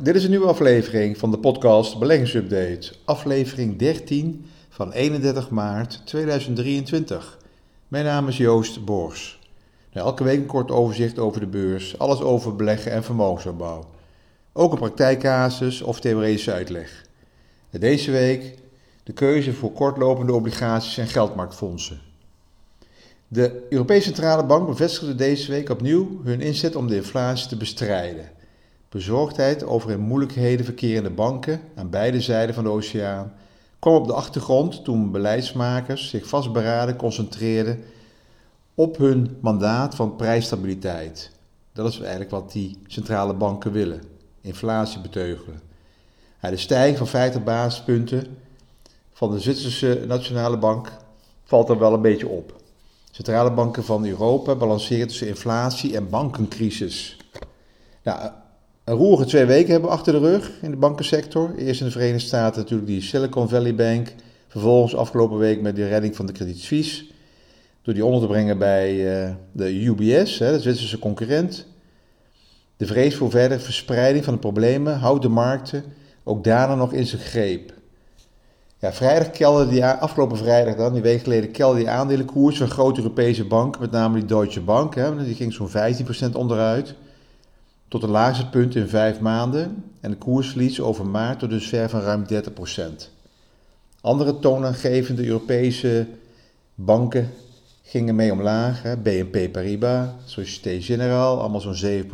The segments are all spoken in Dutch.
Dit is een nieuwe aflevering van de podcast Beleggingsupdate. Aflevering 13 van 31 maart 2023. Mijn naam is Joost Bors. Nou, elke week een kort overzicht over de beurs, alles over beleggen en vermogensopbouw. Ook een praktijkcasus of theoretische uitleg. Deze week de keuze voor kortlopende obligaties en geldmarktfondsen. De Europese Centrale Bank bevestigde deze week opnieuw hun inzet om de inflatie te bestrijden. Bezorgdheid over in moeilijkheden verkerende banken aan beide zijden van de oceaan kwam op de achtergrond toen beleidsmakers zich vastberaden concentreerden op hun mandaat van prijsstabiliteit. Dat is eigenlijk wat die centrale banken willen: inflatie beteugelen. de stijging van 50 basispunten van de Zwitserse Nationale Bank valt er wel een beetje op. Centrale banken van Europa balanceren tussen inflatie en bankencrisis. Nou, een roerige twee weken hebben we achter de rug in de bankensector. Eerst in de Verenigde Staten natuurlijk die Silicon Valley Bank. Vervolgens afgelopen week met de redding van de Credit Suisse. Door die onder te brengen bij uh, de UBS, de Zwitserse concurrent. De vrees voor verdere verspreiding van de problemen houdt de markten ook daarna nog in zijn greep. Ja, vrijdag kelderde die, afgelopen vrijdag dan, die week geleden, kelderde die aandelenkoers van grote Europese banken, met name die Deutsche Bank. Hè, die ging zo'n 15% onderuit tot het laagste punt in vijf maanden en de koersverlies over maart tot dus ver van ruim 30%. Andere toonaangevende Europese banken gingen mee omlaag. BNP Paribas, Société Générale, allemaal zo'n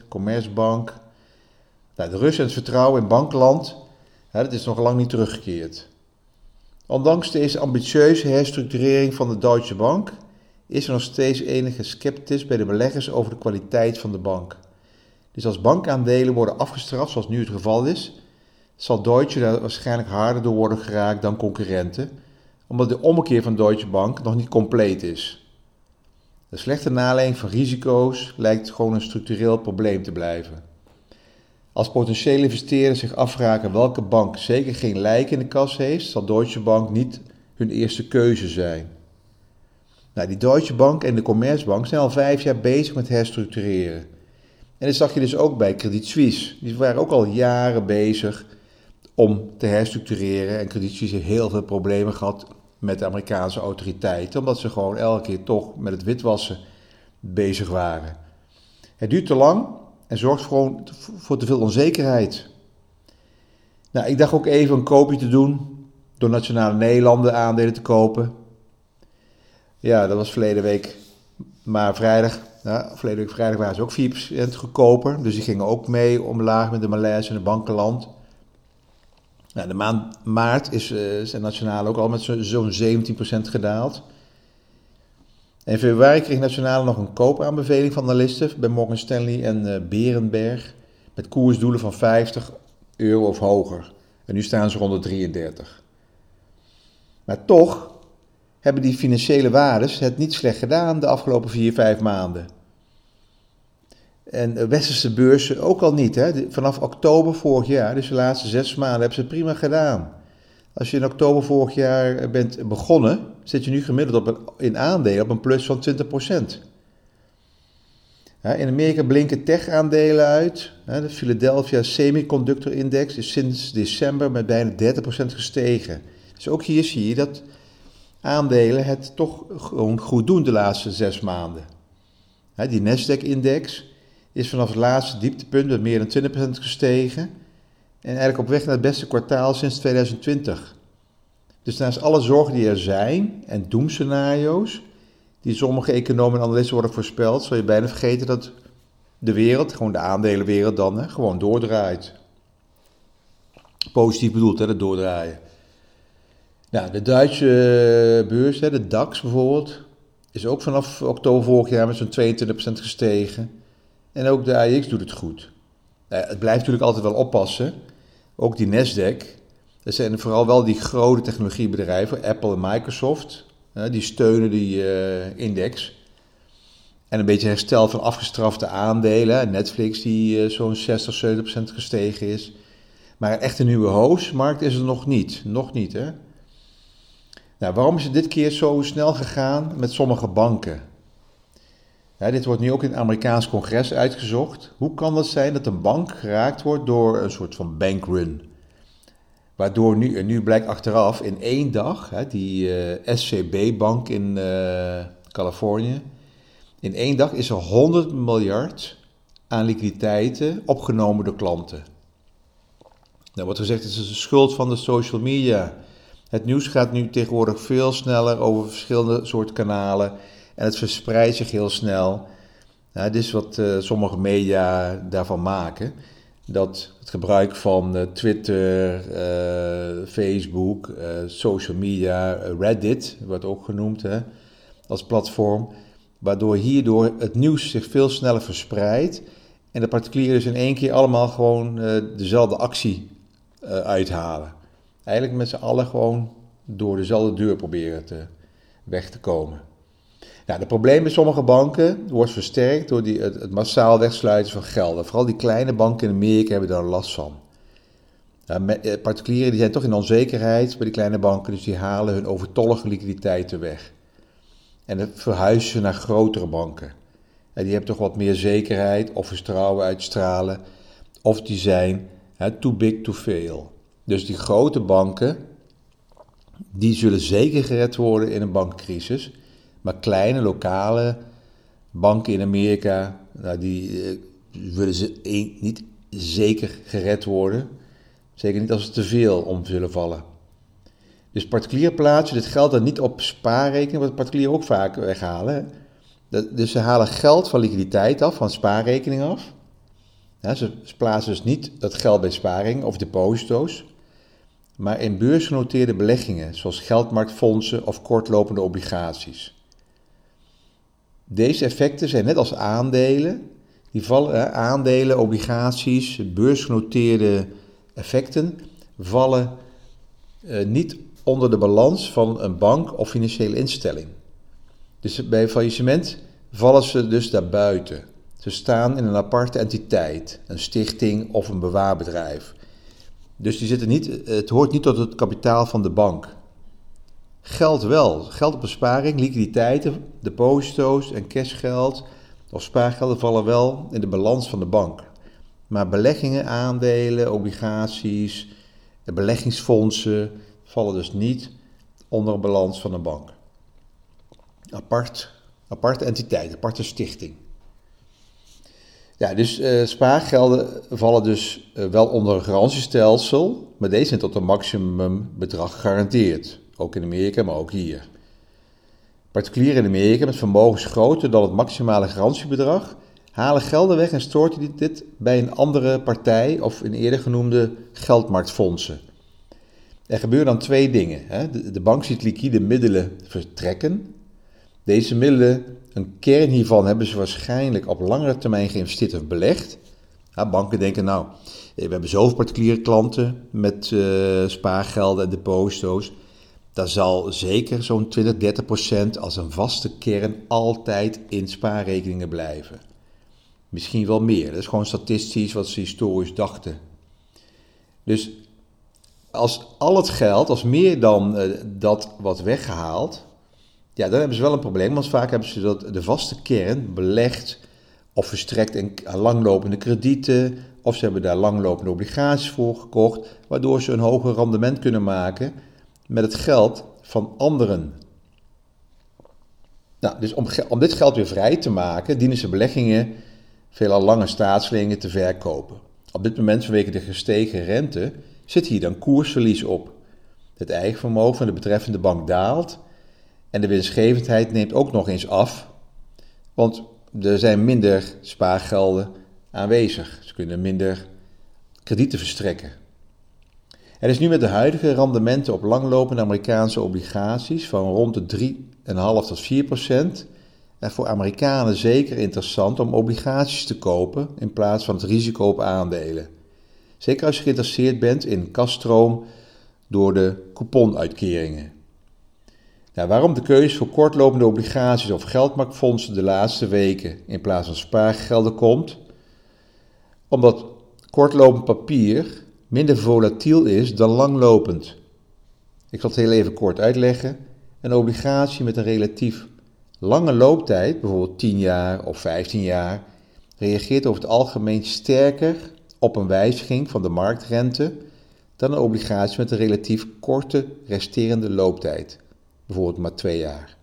7%, Commerzbank. Nou, de rust en het vertrouwen in bankland, hè, dat is nog lang niet teruggekeerd. Ondanks deze ambitieuze herstructurering van de Deutsche Bank is er nog steeds enige sceptisch bij de beleggers over de kwaliteit van de bank. Dus als bankaandelen worden afgestraft, zoals nu het geval is, zal Deutsche daar waarschijnlijk harder door worden geraakt dan concurrenten, omdat de ommekeer van Deutsche Bank nog niet compleet is. De slechte naleiding van risico's lijkt gewoon een structureel probleem te blijven. Als potentiële investeerders zich afvragen welke bank zeker geen lijk in de kas heeft, zal Deutsche Bank niet hun eerste keuze zijn. Nou, die Deutsche Bank en de Commerzbank zijn al vijf jaar bezig met herstructureren. En dat zag je dus ook bij Credit Suisse. Die waren ook al jaren bezig om te herstructureren. En Credit Suisse heeft heel veel problemen gehad met de Amerikaanse autoriteiten, omdat ze gewoon elke keer toch met het witwassen bezig waren. Het duurt te lang en zorgt gewoon voor te veel onzekerheid. Nou, ik dacht ook even een koopje te doen door Nationale Nederlanden aandelen te kopen. Ja, dat was verleden week, maar vrijdag ja, verleden week vrijdag waren ze ook 4% goedkoper. Dus die gingen ook mee omlaag met de Malaise en de bankenland. Nou, de maand maart is uh, zijn nationale ook al met zo'n 17% gedaald. in februari kreeg Nationale nog een koopaanbeveling van de listen bij Morgan Stanley en uh, Berenberg. Met koersdoelen van 50 euro of hoger. En nu staan ze rond de 33. Maar toch hebben die financiële waardes het niet slecht gedaan de afgelopen 4, 5 maanden. En westerse beurzen ook al niet. Hè? Vanaf oktober vorig jaar, dus de laatste zes maanden, hebben ze het prima gedaan. Als je in oktober vorig jaar bent begonnen, zit je nu gemiddeld op een, in aandelen op een plus van 20%. Ja, in Amerika blinken tech-aandelen uit. de Philadelphia Semiconductor Index is sinds december met bijna 30% gestegen. Dus ook hier zie je dat aandelen het toch gewoon goed doen de laatste zes maanden. die Nasdaq-index is vanaf het laatste dieptepunt met meer dan 20% gestegen en eigenlijk op weg naar het beste kwartaal sinds 2020. Dus naast alle zorgen die er zijn en doemscenario's, die sommige economen en analisten worden voorspeld, zal je bijna vergeten dat de wereld, gewoon de aandelenwereld dan, gewoon doordraait. Positief bedoeld, hè, dat doordraaien. Nou, de Duitse beurs, de DAX bijvoorbeeld, is ook vanaf oktober vorig jaar met zo'n 22% gestegen. En ook de AX doet het goed. Het blijft natuurlijk altijd wel oppassen. Ook die Nasdaq. Dat zijn vooral wel die grote technologiebedrijven, Apple en Microsoft. Die steunen die uh, index. En een beetje herstel van afgestrafte aandelen. Netflix die uh, zo'n 60, 70% gestegen is. Maar een echte nieuwe hoofdmarkt is er nog niet. Nog niet, hè. Nou, waarom is het dit keer zo snel gegaan met sommige banken? Dit wordt nu ook in het Amerikaans congres uitgezocht. Hoe kan het zijn dat een bank geraakt wordt door een soort van bankrun? Waardoor nu, nu blijkt achteraf in één dag, hè, die eh, SCB-bank in uh, Californië, in één dag is er 100 miljard aan liquiditeiten opgenomen door klanten. Nou, wordt gezegd, het is de schuld van de social media. Het nieuws gaat nu tegenwoordig veel sneller over verschillende soorten kanalen en het verspreidt zich heel snel. Nou, dit is wat uh, sommige media daarvan maken. Dat het gebruik van uh, Twitter, uh, Facebook, social media, Reddit wordt ook genoemd hè, als platform. Waardoor hierdoor het nieuws zich veel sneller verspreidt. En de particulieren dus in één keer allemaal gewoon dezelfde actie uithalen. Eigenlijk met z'n allen gewoon door dezelfde deur proberen te, weg te komen. Nou, de probleem bij sommige banken wordt versterkt door die, het, massaal wegsluiten van gelden. Vooral die kleine banken in Amerika hebben daar last van. Eh, particulieren die zijn toch in onzekerheid bij die kleine banken, dus die halen hun overtollige liquiditeiten weg. En dan verhuizen ze naar grotere banken. En die hebben toch wat meer zekerheid of vertrouwen uitstralen, of die zijn too big to fail. Dus die grote banken, die zullen zeker gered worden in een bankcrisis. Maar kleine lokale banken in Amerika, nou, die willen ze niet zeker gered worden. Zeker niet als ze te veel om zullen vallen. Dus particulier plaatsen dit geld dan niet op spaarrekening, wat particulieren ook vaak weghalen. Dus ze halen geld van liquiditeit af, van spaarrekening af. Ze plaatsen dus niet dat geld bij sparing of deposito's, maar in beursgenoteerde beleggingen, zoals geldmarktfondsen of kortlopende obligaties. Deze effecten zijn net als aandelen. Die vallen, aandelen, obligaties, beursgenoteerde effecten vallen eh, niet onder de balans van een bank of financiële instelling. Dus bij faillissement vallen ze dus daarbuiten. Ze staan in een aparte entiteit, een stichting of een bewaarbedrijf. Dus die zitten niet, het hoort niet tot het kapitaal van de bank. Geld wel. Geld op besparing, liquiditeiten, deposito's en cashgeld of spaargelden vallen wel in de balans van de bank. Maar beleggingen, aandelen, obligaties, beleggingsfondsen vallen dus niet onder een balans van een bank. Apart, aparte entiteit, aparte stichting. Ja, dus uh, spaargelden vallen dus uh, wel onder een garantiestelsel, maar deze zijn tot een maximumbedrag gegarandeerd. Ook in Amerika, maar ook hier. Particulieren in Amerika met vermogens groter dan het maximale garantiebedrag halen gelden weg en storten dit bij een andere partij of in eerder genoemde geldmarktfondsen. Er gebeuren dan twee dingen. De bank ziet liquide middelen vertrekken. Deze middelen, een kern hiervan hebben ze waarschijnlijk op langere termijn geïnvesteerd of belegd. banken denken nou, we hebben zoveel particuliere klanten met uh, spaargelden en deposito's daar zal zeker zo'n 20, 30 procent als een vaste kern altijd in spaarrekeningen blijven. Misschien wel meer. Dat is gewoon statistisch wat ze historisch dachten. Dus als al het geld, als meer dan uh, dat wat weggehaald, ja, dan hebben ze wel een probleem. Want vaak hebben ze dat, de vaste kern belegd of verstrekt in langlopende kredieten. Of ze hebben daar langlopende obligaties voor gekocht, waardoor ze een hoger rendement kunnen maken met het geld van anderen. Nou, dus om, om dit geld weer vrij te maken, dienen ze beleggingen, veelal lange staatsleningen, te verkopen. Op dit moment, vanwege de gestegen rente, zit hier dan koersverlies op. Het eigen vermogen van de betreffende bank daalt en de winstgevendheid neemt ook nog eens af, want er zijn minder spaargelden aanwezig. Ze kunnen minder kredieten verstrekken. Er is nu met de huidige rendementen op langlopende Amerikaanse obligaties van rond de 3,5 tot 4 procent er voor Amerikanen zeker interessant om obligaties te kopen in plaats van het risico op aandelen. Zeker als je geïnteresseerd bent in kaststroom door de couponuitkeringen. Waarom de keuze voor kortlopende obligaties of geldmarktfondsen de laatste weken in plaats van spaargelden komt? Omdat kortlopend papier minder volatiel is dan langlopend. Ik zal het heel even kort uitleggen. Een obligatie met een relatief Lange looptijd, bijvoorbeeld 10 jaar of 15 jaar, reageert over het algemeen sterker op een wijziging van de marktrente dan een obligatie met een relatief korte resterende looptijd, bijvoorbeeld maar 2 jaar.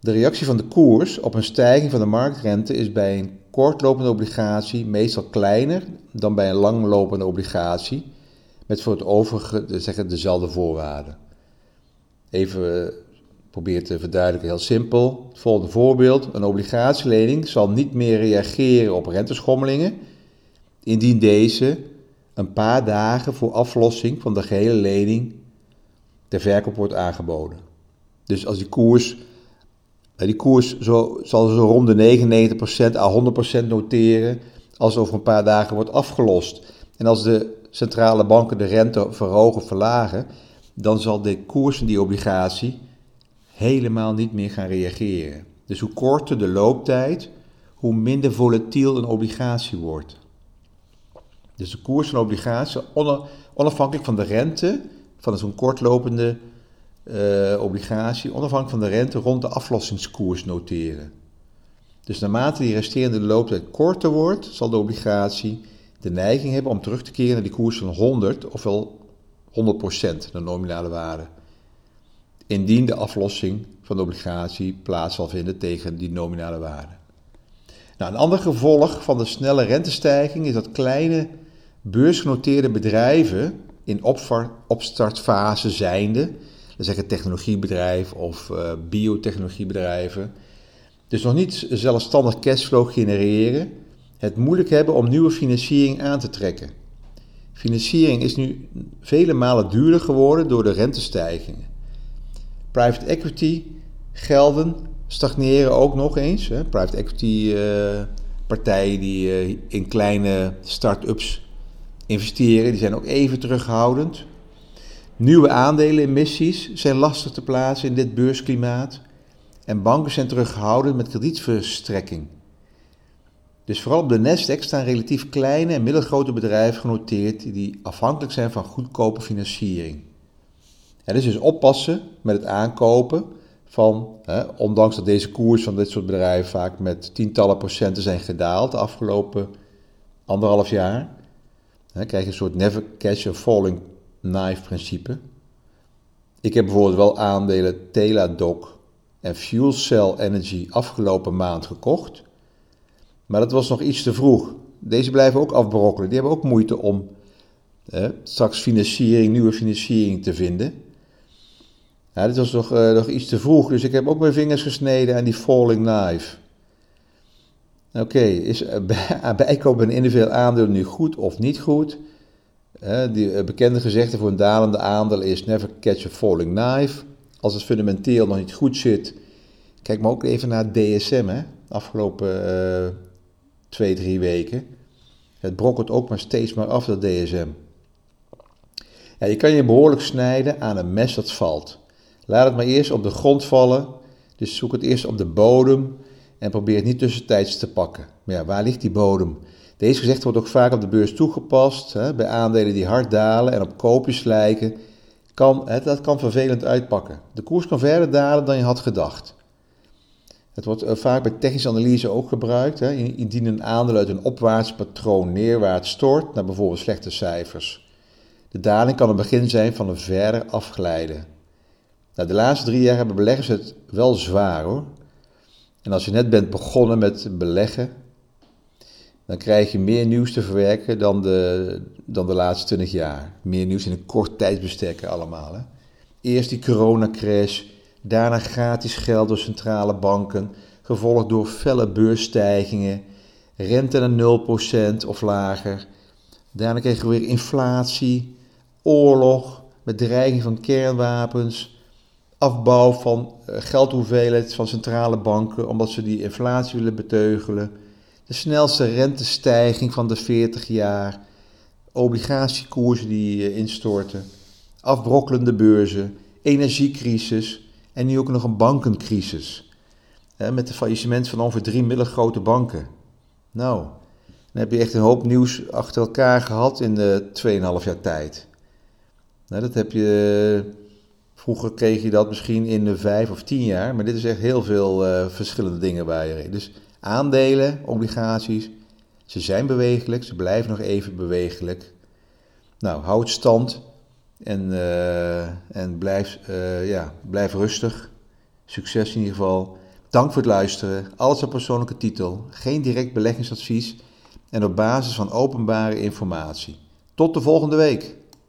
De reactie van de koers op een stijging van de marktrente is bij een kortlopende obligatie meestal kleiner dan bij een langlopende obligatie met voor het overige zeggen, dezelfde voorwaarden. Even probeer te verduidelijken, heel simpel. Het volgende voorbeeld: een obligatielening zal niet meer reageren op renteschommelingen indien deze een paar dagen voor aflossing van de gehele lening ter verkoop wordt aangeboden. Dus als die koers die koers zo, zal zo rond de 99% à 100% noteren als over een paar dagen wordt afgelost. En als de centrale banken de rente verhogen of verlagen, dan zal de koers van die obligatie helemaal niet meer gaan reageren. Dus hoe korter de looptijd, hoe minder volatiel een obligatie wordt. Dus de koers van een obligatie, onafhankelijk van de rente, van zo'n kortlopende uh, obligatie onafhankelijk van de rente rond de aflossingskoers noteren. Dus naarmate die resterende looptijd korter wordt, zal de obligatie de neiging hebben om terug te keren naar die koers van 100 ofwel 100% de nominale waarde. Indien de aflossing van de obligatie plaats zal vinden tegen die nominale waarde. Nou, een ander gevolg van de snelle rentestijging is dat kleine beursgenoteerde bedrijven in opstartfase zijnde zeggen technologiebedrijf of uh, biotechnologiebedrijven. Dus nog niet zelfstandig cashflow genereren, het moeilijk hebben om nieuwe financiering aan te trekken. Financiering is nu vele malen duurder geworden door de rentestijgingen. Private equity gelden stagneren ook nog eens. Hè. Private equity uh, partijen die uh, in kleine start-ups investeren, die zijn ook even terughoudend. Nieuwe aandelenemissies zijn lastig te plaatsen in dit beursklimaat en banken zijn teruggehouden met kredietverstrekking. Dus vooral op de Nasdaq staan relatief kleine en middelgrote bedrijven genoteerd die afhankelijk zijn van goedkope financiering. Is dus oppassen met het aankopen van, hè, ondanks dat deze koers van dit soort bedrijven vaak met tientallen procenten zijn gedaald de afgelopen anderhalf jaar, krijg je een soort never catch a falling knife-principe. Ik heb bijvoorbeeld wel aandelen Teladoc en Fuel Cell Energy afgelopen maand gekocht. Maar dat was nog iets te vroeg. Deze blijven ook afbrokkelen. Die hebben ook moeite om straks financiering, nieuwe financiering te vinden. Dit was nog, uh, nog iets te vroeg, dus ik heb ook mijn vingers gesneden aan die falling knife. Oké, is uh, bijkoop een individueel aandeel nu goed of niet goed? die eh, bekende gezegde voor een dalende aandeel is never catch a falling knife. Als het fundamenteel nog niet goed zit, kijk maar ook even naar DSM, hè, afgelopen uh, twee, drie weken. Het brokkelt ook maar steeds maar af, dat DSM. Ja, je kan je behoorlijk snijden aan een mes dat valt. Laat het maar eerst op de grond vallen, dus zoek het eerst op de bodem en probeer het niet tussentijds te pakken. Maar ja, waar ligt die bodem? Deze gezegde wordt ook vaak op de beurs toegepast. Hè, bij aandelen die hard dalen en op koopjes lijken. Kan, hè, dat kan vervelend uitpakken. De koers kan verder dalen dan je had gedacht. Het wordt eh, vaak bij technische analyse ook gebruikt. Hè, indien een aandeel uit een opwaarts patroon neerwaarts stort naar bijvoorbeeld slechte cijfers. De daling kan een begin zijn van een verder afglijden. Nou, de laatste drie jaar hebben beleggers het wel zwaar hoor. En als je net bent begonnen met beleggen, dan krijg je meer nieuws te verwerken dan de, dan de laatste 20 jaar. Meer nieuws in een kort tijdsbestek allemaal. Hè? Eerst die coronacrash, daarna gratis geld door centrale banken, gevolgd door felle beursstijgingen, rente naar 0% of lager. Daarna kregen we weer inflatie, oorlog met dreiging van kernwapens, afbouw van eh, geldhoeveelheid van centrale banken omdat ze die inflatie willen beteugelen de snelste rentestijging van de 40 jaar, obligatiekoersen die eh, instorten, afbrokkelende beurzen, energiecrisis en nu ook nog een bankencrisis. Met de faillissement van ongeveer drie middelgrote banken. Nou, dan heb je echt een hoop nieuws achter elkaar gehad in de 2,5 jaar tijd. Nou, dat heb je Vroeger kreeg je dat misschien in de vijf of tien jaar, maar dit is echt heel veel uh, verschillende dingen waar je Dus aandelen, obligaties, ze zijn bewegelijk, ze blijven nog even bewegelijk. Nou, houd stand en, uh, en blijf, uh, ja, blijf rustig. Succes in ieder geval. Dank voor het luisteren. Alles op persoonlijke titel. Geen direct beleggingsadvies en op basis van openbare informatie. Tot de volgende week.